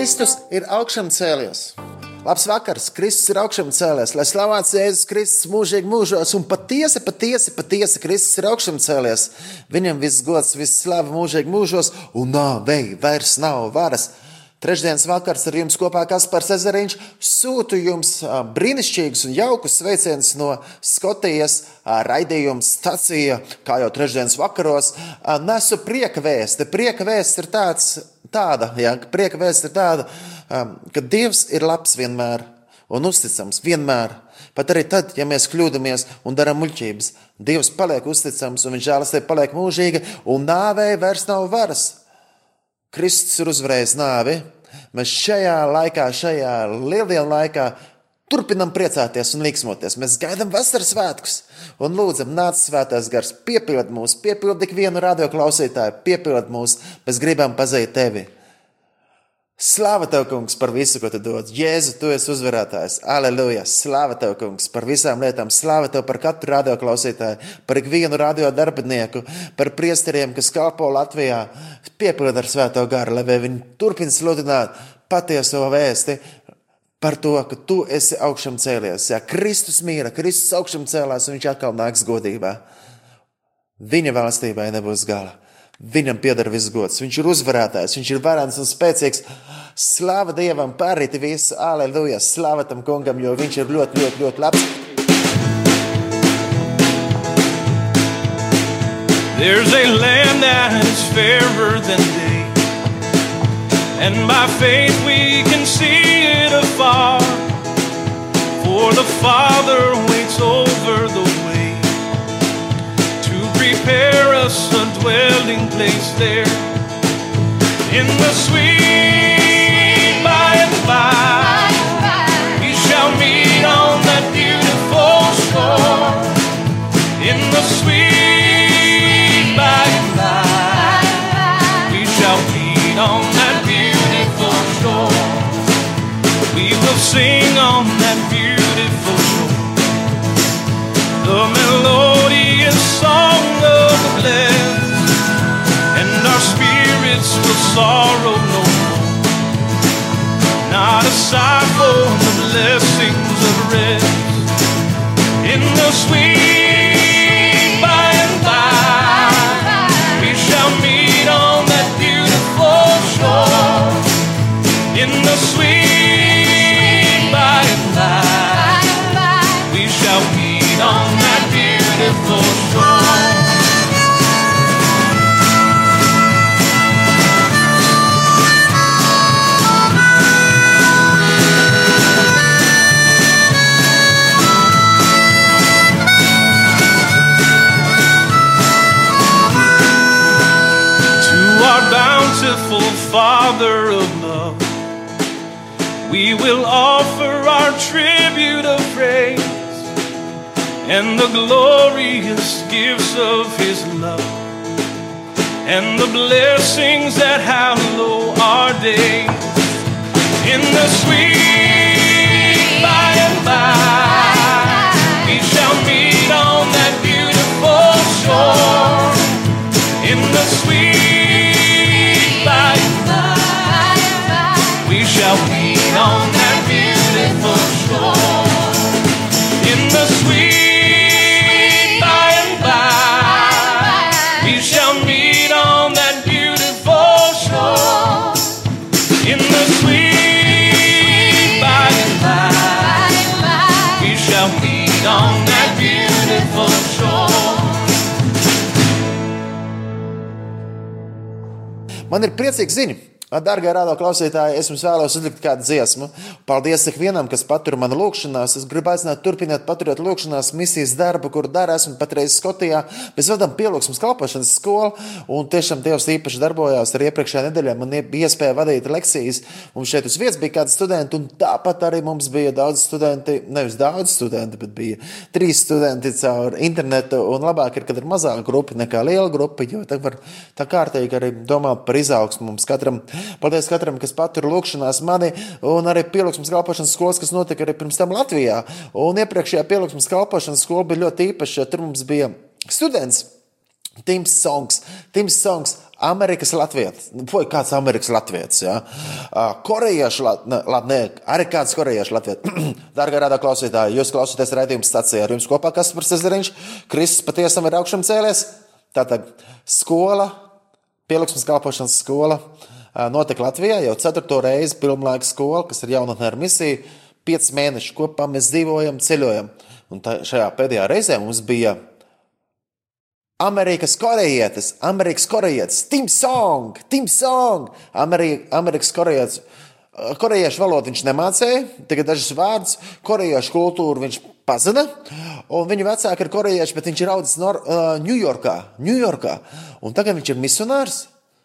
Kristus ir augšām cēlies. Labs vakars, Kristus ir augšām cēlies, lai slavēts Jēzus Kristus mūžīgi mūžos, un patiesi, patiesi, patiesi Kristus ir augšām cēlies. Viņam viss gods, viss slava mūžīgi mūžos, un nāvei vairs nav varas. Trešdienas vakars ar jums kopā Kaspars Ezeriņš sūtu jums brīnišķīgus un jaukus sveicienus no Skotijas raidījuma stacija, kā jau trešdienas vakaros. Nesu prieka vēsti. Prieka vēsts ir tāds, tāda, ja, prieka vēsts ir tāda, ka Dievs ir labs vienmēr un uzticams vienmēr. Pat arī tad, ja mēs kļūdāmies un darām muļķības, Dievs paliek uzticams un viņa žēlastība paliek mūžīga, un nāvei vairs nav varas. Kristus ir uzvarējis nāvi. Mēs šajā laikā, šajā lieldienu laikā, turpinam priecāties un līksmoties. Mēs gaidām vasaras svētkus un lūdzam, nāc svētās gars, piepild mūs, piepild ikvienu radioklausītāju, piepild mūs. Mēs gribam pazīt tevi. Slāva tev, kungs, par visu, ko tu dod. Jēzu, tu esi uzvarētājs. Aleluja! Slāva tev, kungs, par visām lietām. Slāva tev par katru radioklausītāju, par ikvienu radio darbinieku, par priesteriem, kas kalpo Latvijā. Piepildi ar svēto garu, lai viņi turpina sludināt patieso vēsti par to, ka tu esi augšām cēlies. Ja Kristus mīra, Kristus augšām cēlās un viņš atkal nāks godībā. Viņa valstībai nebūs gala. Viņam pieder viss gods. Viņš ir uzvarētājs, viņš ir varants un spēcīgs. Slāva Dievam, pārīti visu, aleluja, slāva tam kungam, jo viņš ir ļoti, ļoti, ļoti labs. There's a land that is fairer than day, and by faith we can see it afar. For the Father waits over the way to prepare us a dwelling place there in the sweet by and by. Sing on that beautiful shore. The melodious song of the blessed, and our spirits will sorrow no more. Not aside for the blessings of rest in the sweet glorious gifts of His love and the blessings that hallow our days in the sweet by and by. Man ir priecīga ziņa. Darbie rādā klausītāji, es jums vēlos uzlikt kādu dziesmu. Paldies ikvienam, kas patur manu lūgšanās. Es gribu aicināt, turpināt paturēt lūgšanās misijas darbu, kur dara. Esmu patreiz Skotijā. Mēs vadām pielūgsmas kalpošanas skolu, un tiešām Dievs īpaši darbojās ar iepriekšējā nedēļā. Man bija iespēja vadīt lekcijas. Mums šeit uz vietas bija kādi studenti, un tāpat arī mums bija daudz studenti. Nevis daudz studenti, bet bija trīs studenti caur internetu. Un labāk ir, kad ir mazāka grupa nekā liela grupa, jo tā var tā kārtīgi arī domāt par izaugsmu mums katram. Paldies katram, kas patur lūkšanās mani, un arī pielūgsmas kalpošanas skolas, kas notika arī pirms tam Latvijā. Un iepriekšējā pielūgsmas kalpošanas skola bija ļoti īpaša. Tur mums bija students. Tims Songs, Tims Songs, Amerikas Latvijas. Vai kāds Amerikas Latvijas? Ja? Korejiešu Latvijas, arī kāds korejiešu Latvijas. Dārgā rādā klausītāji, jūs klausāties raidījuma stācijā ar jums kopā Kaspars Ezeriņš. Kristus patiesam ir augšām cēlies. Tātad skola, pielūgsmas kalpošanas skola notika Latvijā jau ceturto reizi pilnlaika skola, kas ir jaunatnē ar misiju. Pieci mēneši kopā mēs dzīvojam, ceļojam. Un tā, šajā pēdējā reizē mums bija Amerikas korejietis, Amerikas korejietis, Tim Song, Tim Song, Ameri, Amerikas korejietis. Korejiešu valodu viņš nemācīja, tikai dažus vārdus, korejiešu kultūru viņš pazina. Viņa vecāka ir korejieša, bet viņš ir audzis Ņujorkā. Uh, tagad viņš ir misionārs.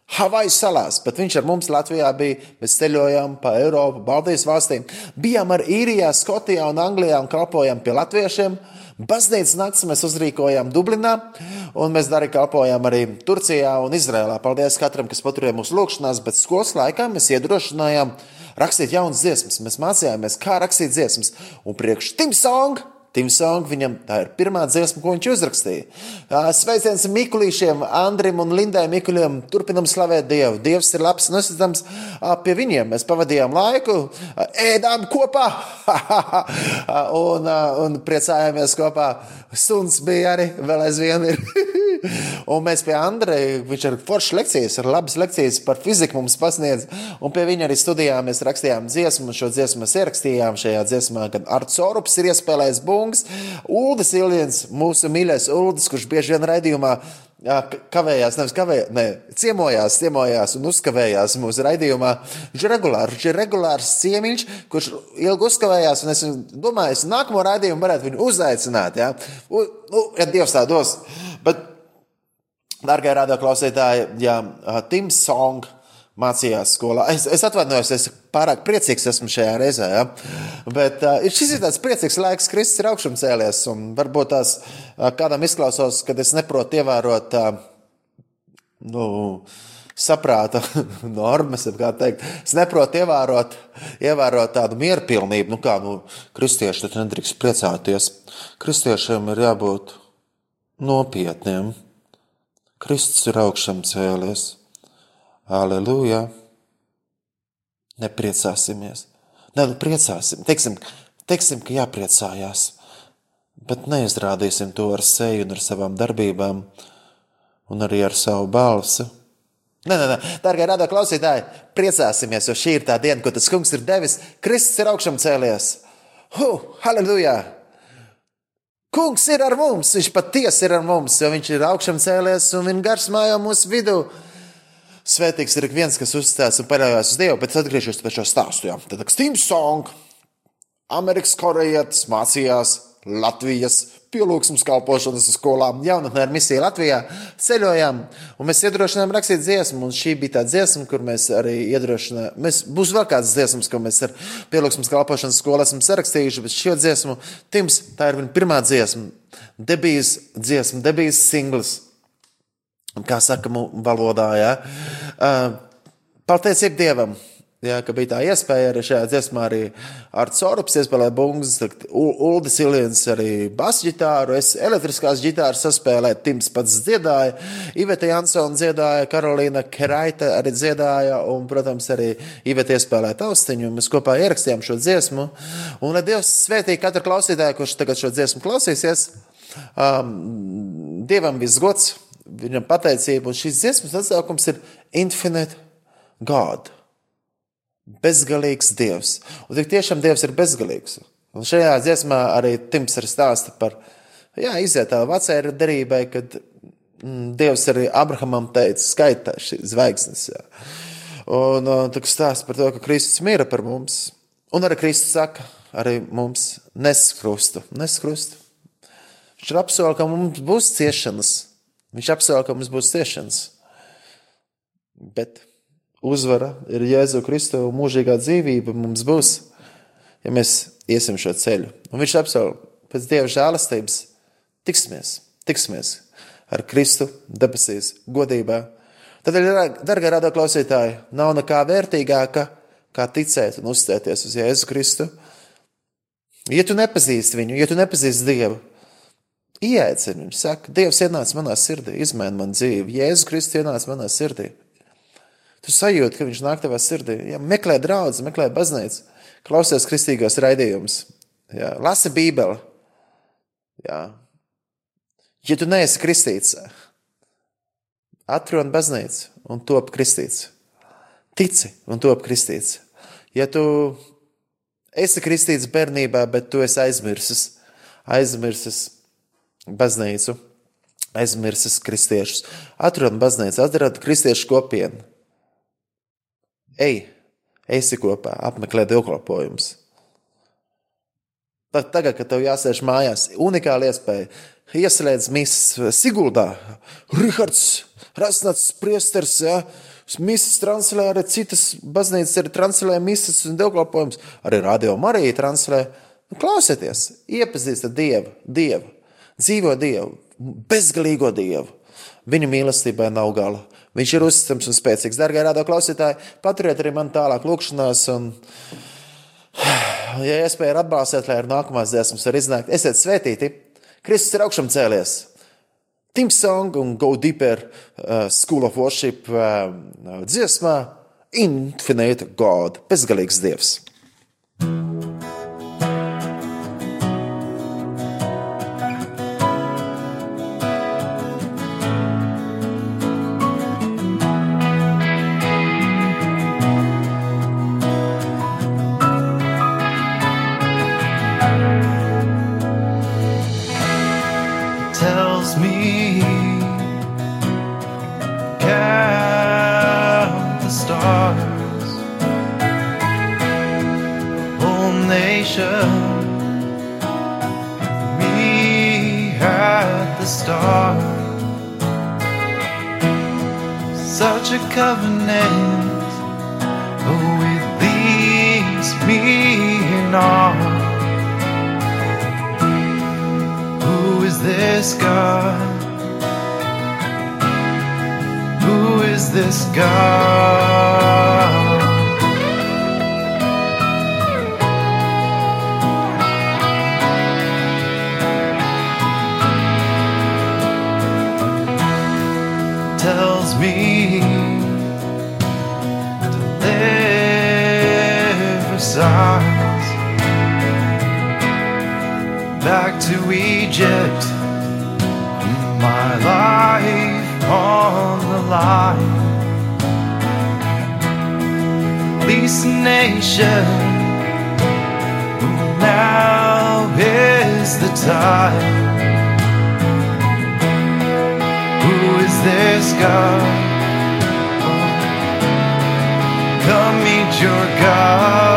Havaju salās, bet viņš ar mums Latvijā bija. Mēs ceļojām pa Eiropu, Baltijas valstīm. Bijām arī Īrijā, Skotijā un Anglijā un kalpojām pie latviešiem. Baznīcas naktis mēs uzrīkojām Dublinā, un mēs arī kalpojām arī Turcijā un Izrēlā. Paldies katram, kas paturēja mūsu lūgšanās, bet skolas laikā mēs iedrošinājām rakstīt jaunas dziesmas. Mēs mācījāmies, kā rakstīt dziesmas. Un priekš Tim Song Tim Song, viņam tā ir pirmā dziesma, ko viņš uzrakstīja. Sveiciens Mikulīšiem, Andrim un Lindai Mikuļiem. Turpinam slavēt Dievu. Dievs ir labs un esams pie viņiem. Mēs pavadījām laiku, ēdām kopā un, un priecājāmies kopā. Suns bija arī vēl aizvien. Un mēs pie Andreja, viņš ir foršs lekcijas, ir labas lekcijas par fiziku mums pasniedz. Un pie viņa arī studijā mēs rakstījām dziesmu, un šo dziesmu mēs ierakstījām šajā dziesmā, kad Arts Orups ir iespēlējis bungas. Uldis Iliens, mūsu mīļais Uldis, kurš bieži vien raidījumā Jā, kavējās, nevis kavējās, ne, ciemojās, ciemojās un uzkavējās mūsu raidījumā. Viņš ir regulārs, viņš ir regulārs ciemiņš, kurš ilgi uzkavējās. Es domāju, es nākamo raidījumu varētu viņu uzaicināt. Ja, u, nu, ja Dievs tā dos. Bet Darbie radioklausītāji, ja Tims Song mācījās skolā, es, es atvainojos, es pārāk priecīgs esmu šajā reizē. Ja? Bet uh, šis ir tāds priecīgs laiks, Kristus ir augšām cēlies. Varbūt tās uh, kādam izklausās, kad es neprotu ievērot uh, nu, saprāta normas, kā teikt. Es neprotu ievērot, ievērot tādu mierpilnību, nu kā nu, kristieši tad nedrīkst priecāties. Kristiešiem ir jābūt nopietniem. Kristus ir augšām cēlies. Aleluja! Nepriecāsimies. Nē, nu priecāsim. Teiksim, teiksim, ka jāpriecājās, bet neizrādīsim to ar seju un ar savām darbībām un arī ar savu balsi. Nē, nē, nē, darbie radio klausītāji, priecāsimies, jo šī ir tā diena, ko tas kungs ir devis. Kristus ir augšām cēlies. Huh, halleluja! Kungs ir ar mums, viņš patiesi ir ar mums, jo viņš ir augšām cēlies un viņa gars mājā mūsu vidū. Svētīgs ir ik viens, kas uzticās un paļaujas uz Dievu, bet atgriežos pie šo stāstu. Jā. Tad Steam Song, Amerikas korejietis mācījās Latvijas pielūgsmas kalpošanas skolām, jaunatnē ar misiju Latvijā ceļojām, un mēs iedrošinājām rakstīt dziesmu, šī bija tā dziesma, kur mēs arī iedrošinājām. Mēs, būs vēl kādas dziesmas, ko mēs ar pielūgsmas kalpošanas skolu esam sarakstījuši, bet šo dziesmu, Tims, tā ir viņa pirmā dziesma, debijas dziesma, debijas singls, kā saka valodā, jā. Uh, Paldies Dievam! Jā, ka bija tā iespēja arī šajā dziesmā arī ar Corups iespēlēt bungas, Uldis Iliens arī basģitāru, es elektriskās ģitāras saspēlēju, Tims pats dziedāja, Iveta Jansona dziedāja, Karolīna Keraita arī dziedāja, un, protams, arī Iveta iespēlēja taustiņu, mēs kopā ierakstījām šo dziesmu, un lai Dievs svētī katru klausītāju, kurš tagad šo dziesmu klausīsies, um, Dievam viss gods, viņam pateicība, un šīs dziesmas atsaukums ir Infinite God bezgalīgs Dievs. Un tik tiešām Dievs ir bezgalīgs. Un šajā dziesmā arī Tims ir stāsta par, jā, iziet tā vecajai derībai, kad mm, Dievs arī Abrahamam teica, skaitā šīs zvaigznes. Jā. Un uh, tā stāsta par to, ka Kristus mira par mums. Un arī Kristus saka, arī mums neskrustu, neskrustu. Viņš ir apsolījis, ka mums būs ciešanas. Viņš apsolīja, ka mums būs ciešanas. Bet uzvara ir Jēzu Kristu mūžīgā dzīvība mums būs, ja mēs iesim šo ceļu. Un viņš apsolīja, pēc Dieva žēlastības tiksimies, tiksimies ar Kristu debesīs, godībā. Tad, darbie radio klausītāji, nav nekā vērtīgāka, kā ticēt un uzticēties uz Jēzu Kristu. Ja tu nepazīsti viņu, ja tu nepazīsti Dievu, ieaicini viņu, saka, Dievs ienāca manā sirdī, izmaina man dzīvi, Jēzus Kristus ienāca manā sirdī. Tu sajūti, ka viņš nāk tavā sirdī. Ja, meklē draugu, meklē baznīcu, klausies kristīgos raidījumus, ja, lasi Bībeli. Ja. ja tu neesi kristīts, atrod baznīcu un top kristīts. Tici un top kristīts. Ja tu esi kristīts bērnībā, bet tu esi aizmirsis, aizmirsis baznīcu, aizmirsis kristiešus, atrod baznīcu, atrod kristiešu kopienu. Ej, esi kopā, apmeklē dievkalpojumus. Tagad, kad tev jāsēž mājās, unikāla iespēja ieslēdz misijas Siguldā. Rihards Rasnats priesters, ja, misijas translē, arī citas baznīcas arī translē misijas un dievkalpojumus, arī radio Marija translē. Nu, klausieties, iepazīstat Dievu, Dievu, dzīvo Dievu, bezgalīgo Dievu. Viņa mīlestībai nav gala. Viņš ir uzticams un spēcīgs. Darbie rādā klausītāji, paturiet arī man tālāk lūkšanās. Un, ja iespēja ir atbalstīt, lai ar nākamās dziesmas var iznākt, esiet svētīti. Kristus ir augšām cēlies. Tim Song un Go Deeper uh, School of Worship uh, dziesmā Infinite God, bezgalīgs Dievs. Mūsu eyes back to Egypt. My life on the line. Least nation, now is the time. Who is this God? Come meet your God.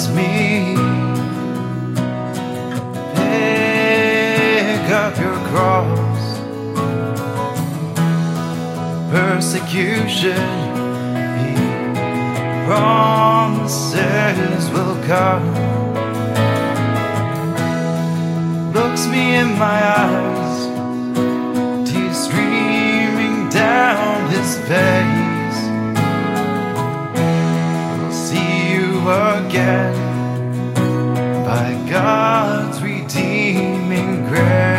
loves me. Pick up your cross. Persecution, he promises will come. Looks me in my eyes, tears streaming down his face. I'll see you again again by God's redeeming grace.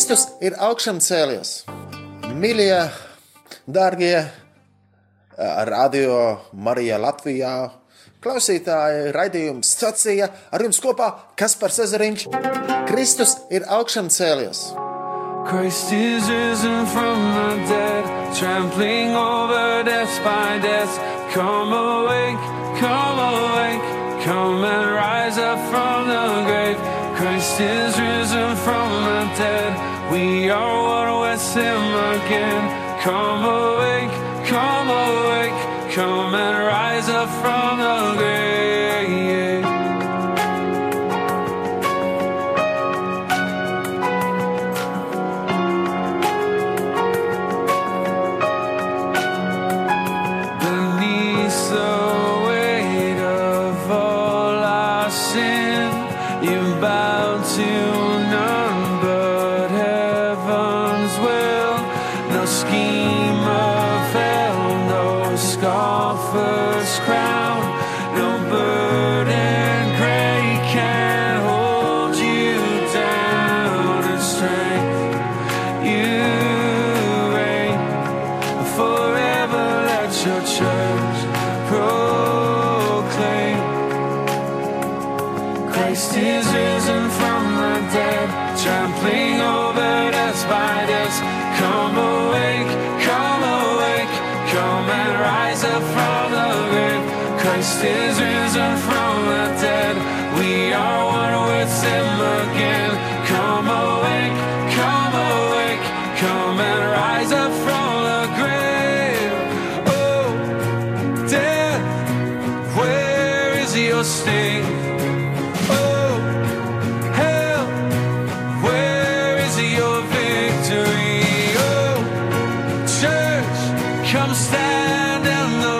Kristus ir augšām cēlies. Mīļie, darbie, radio Marijā Latvijā. Klausītāji, raidījums sacīja ar jums kopā, kas par Cezariņš. Kristus ir augšām cēlies. Christ is risen from the dead, trampling over death by death. Come awake, come awake, come and rise up from the grave. Christ is risen from the dead. We are one with Him again. Come awake, come awake, come and rise up from the Come stand in the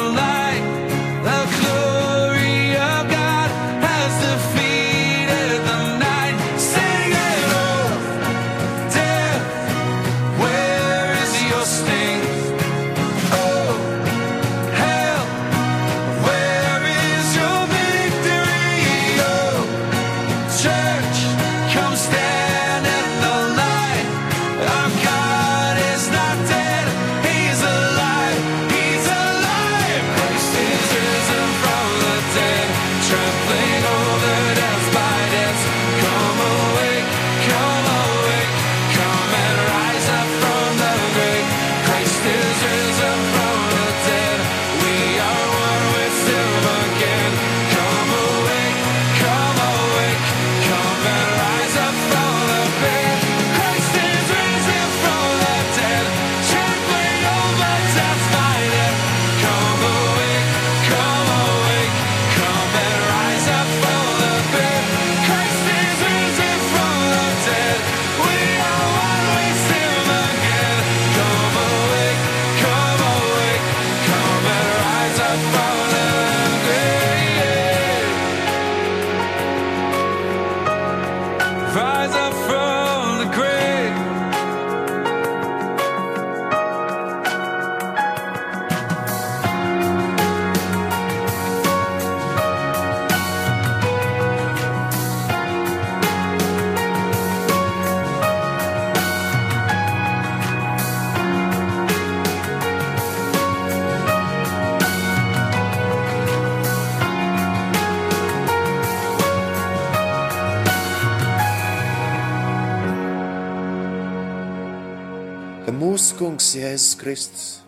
kungs Jēzus Kristus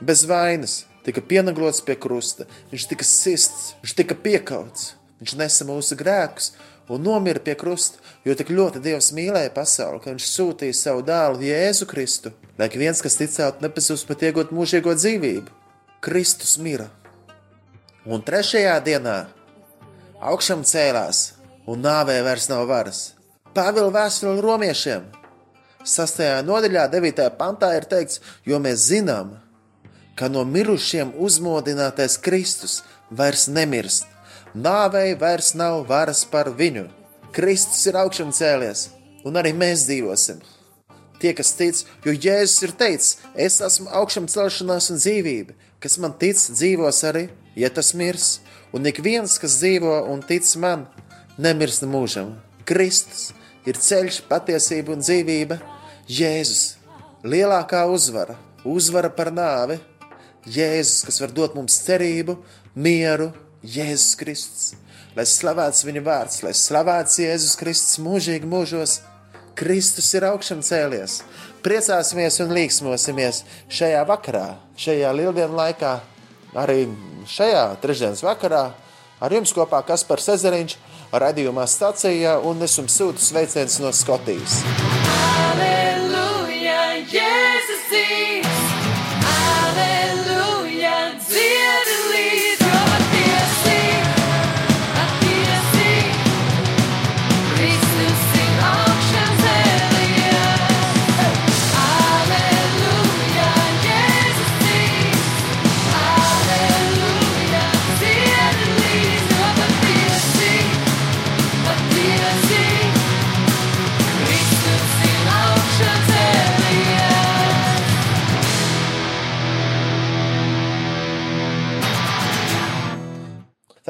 bez vainas tika pienaglots pie krusta, viņš tika sists, viņš tika piekauts, viņš nesa mūsu grēkus un nomira pie krusta, jo tik ļoti Dievs mīlēja pasauli, ka viņš sūtīja savu dēlu Jēzu Kristu, lai ik viens, kas ticētu, nepazūst, bet iegūt mūžīgo dzīvību. Kristus mira. Un trešajā dienā augšām cēlās, un nāvē vairs nav varas. Pāvila vēstule romiešiem. 6. nodaļā, 9. pantā ir teikts, jo mēs zinām, ka no mirušiem uzmodinātais Kristus vairs nemirst. Nāvei vairs nav varas par viņu. Kristus ir augšām cēlies, un arī mēs dzīvosim. Tie, kas tic, jo Jēzus ir teicis, es esmu augšām celšanās un dzīvība, kas man tic, dzīvos arī, ja tas mirs, un ik viens, kas dzīvo un tic man, nemirst mūžam. Kristus ir ceļš, patiesība un dzīvība. Jēzus, lielākā uzvara, uzvara par nāvi. Jēzus, kas var dot mums cerību, mieru, Jēzus Kristus. Lai slavēts viņa vārds, lai slavēts Jēzus Kristus mūžīgi mūžos. Kristus ir augšām cēlies. Priecāsimies un līksmosimies šajā vakarā, šajā lieldienu laikā, arī šajā trešdienas vakarā. Ar jums kopā Kaspars Ezeriņš, radījumā stācijā un es jums sūtu sveicienus no Skotijas. Aleluja, Jēzus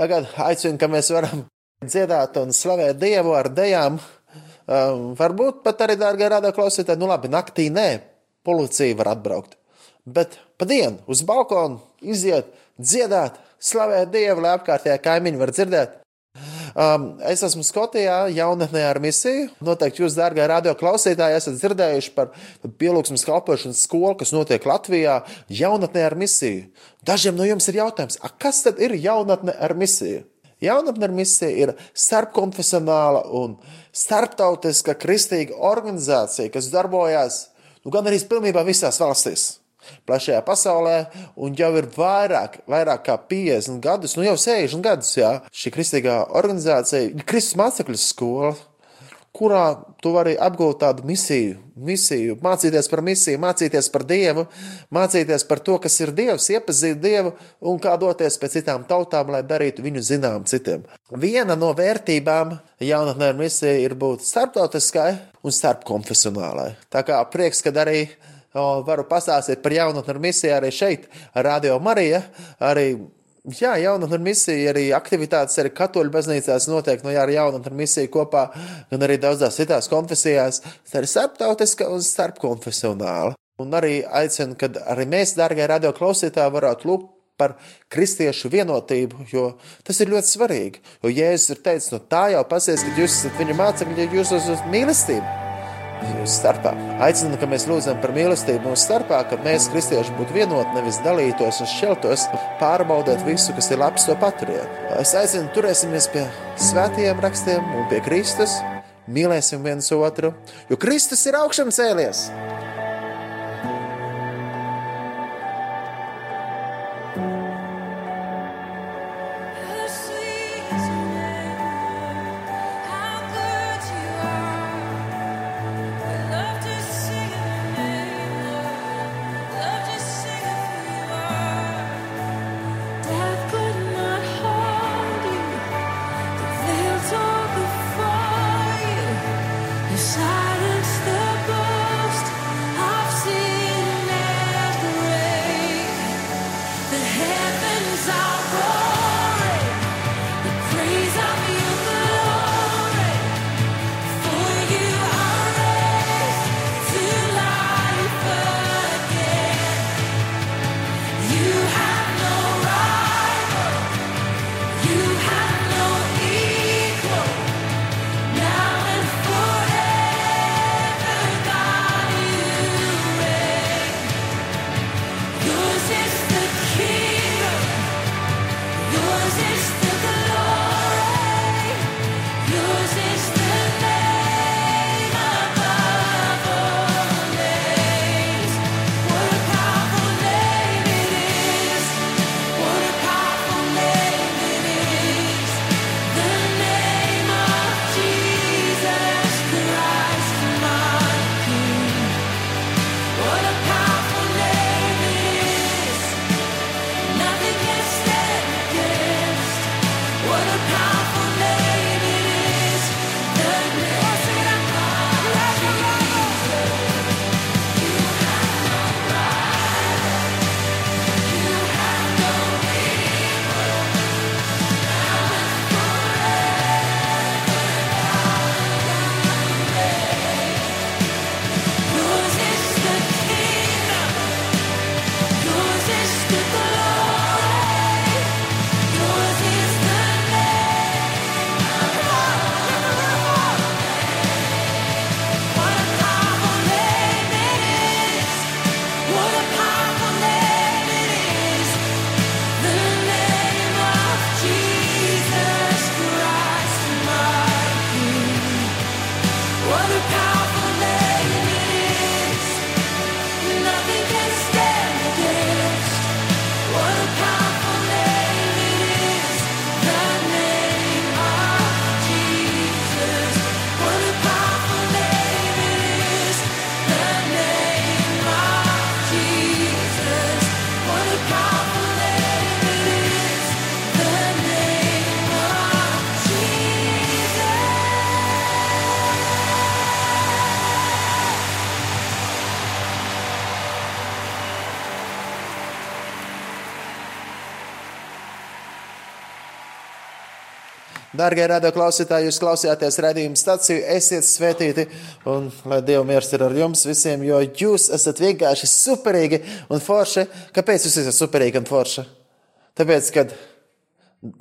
Tagad aicinu, ka mēs varam dziedāt un slavēt Dievu ar dejām. Um, varbūt pat arī, dārgie rādā klausītāji, nu labi, naktī nē, policija var atbraukt. Bet pa dienu uz balkonu iziet, dziedāt, slavēt Dievu, lai apkārtējā kaimiņi var dzirdēt. Um, es esmu Skotijā, jaunatnē ar misiju. Noteikti jūs, dārgā radio klausītāji, esat dzirdējuši par pielūgsmes kalpošanas skolu, kas notiek Latvijā, jaunatnē ar misiju. Dažiem no jums ir jautājums, kas tad ir jaunatne ar misiju? Jaunatne ar misiju ir starpkonfesionāla un starptautiska kristīga organizācija, kas darbojas nu, gan arī pilnībā visās valstīs plašajā pasaulē, un jau ir vairāk, vairāk kā 50 gadus, nu jau 60 gadus, jā, šī kristīgā organizācija, Kristus mācekļu skola, kurā tu vari apgūt tādu misiju, misiju, mācīties par misiju, mācīties par Dievu, mācīties par to, kas ir Dievs, iepazīt Dievu un kā doties pie citām tautām, lai darītu viņu zinām citiem. Viena no vērtībām jaunatnē ar misiju ir būt starptautiskai un starpkonfesionālai. Tā kā prieks, kad arī varu pastāstīt par jaunatni ar misiju arī šeit, Radio Marija, arī Jā, jaunatnē ar misiju, arī aktivitātes arī katoļu baznīcās notiek, no jā, ar jaunatnē misiju kopā, gan arī daudzās citās konfesijās. Tā ir starptautiska un starpkonfesionāla. Un arī aicinu, ka arī mēs, dārgie radio klausītāji, varētu lūgt par kristiešu vienotību, jo tas ir ļoti svarīgi. Jo Jēzus ir teicis, no tā jau pasies, ka jūs esat viņa mācekļi, ja jūs esat mīlestība jūsu starpā. Aicinu, ka mēs lūdzam par mīlestību mūsu starpā, ka mēs, kristieši, būtu vienoti, nevis dalītos un šķeltos, pārbaudot visu, kas ir labs, to paturiet. Es aicinu, turēsimies pie svētajiem rakstiem un pie Kristus, mīlēsim viens otru, jo Kristus ir augšām cēlies. Darbie radio klausītāji, jūs klausījāties redzējumu stāciju, esiet svētīti un lai Dieva miers ir ar jums visiem, jo jūs esat vienkārši superīgi un forši. Kāpēc jūs esat superīgi un forši? Tāpēc, kad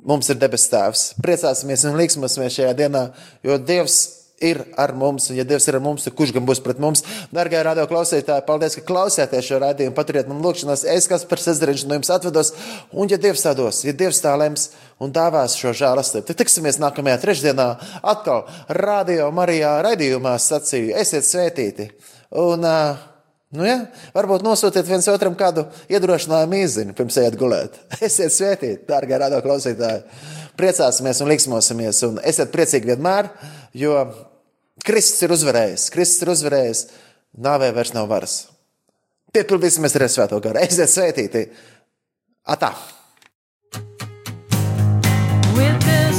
mums ir debes tēvs, priecāsimies un liksimies šajā dienā, jo Dievs ir ar mums, un ja Dievs ir ar mums, tad kurš gan būs pret mums? Darbie radio klausītāji, paldies, ka klausāties šo raidījumu, paturiet man lūgšanās, es kas par sezdarīšu no jums atvedos, un ja Dievs tā dos, ja Dievs tā lems un dāvās šo žēlastību, tad tiksimies nākamajā trešdienā atkal Radio Marijā raidījumā sacīju, esiet svētīti. Un, uh, Nu, ja, varbūt nosūtiet viens otram kādu iedrošinājumu īziņu, pirms ejiet gulēt. Esiet svētīti, dārgie radio klausītāji. Priecāsimies un liksmosimies, un esiet priecīgi vienmēr, jo Kristus ir uzvarējis. Kristus ir uzvarējis, nāvē vairs nav varas. Piepildīsimies ar svēto garu. Esiet svētīti! Atā! With the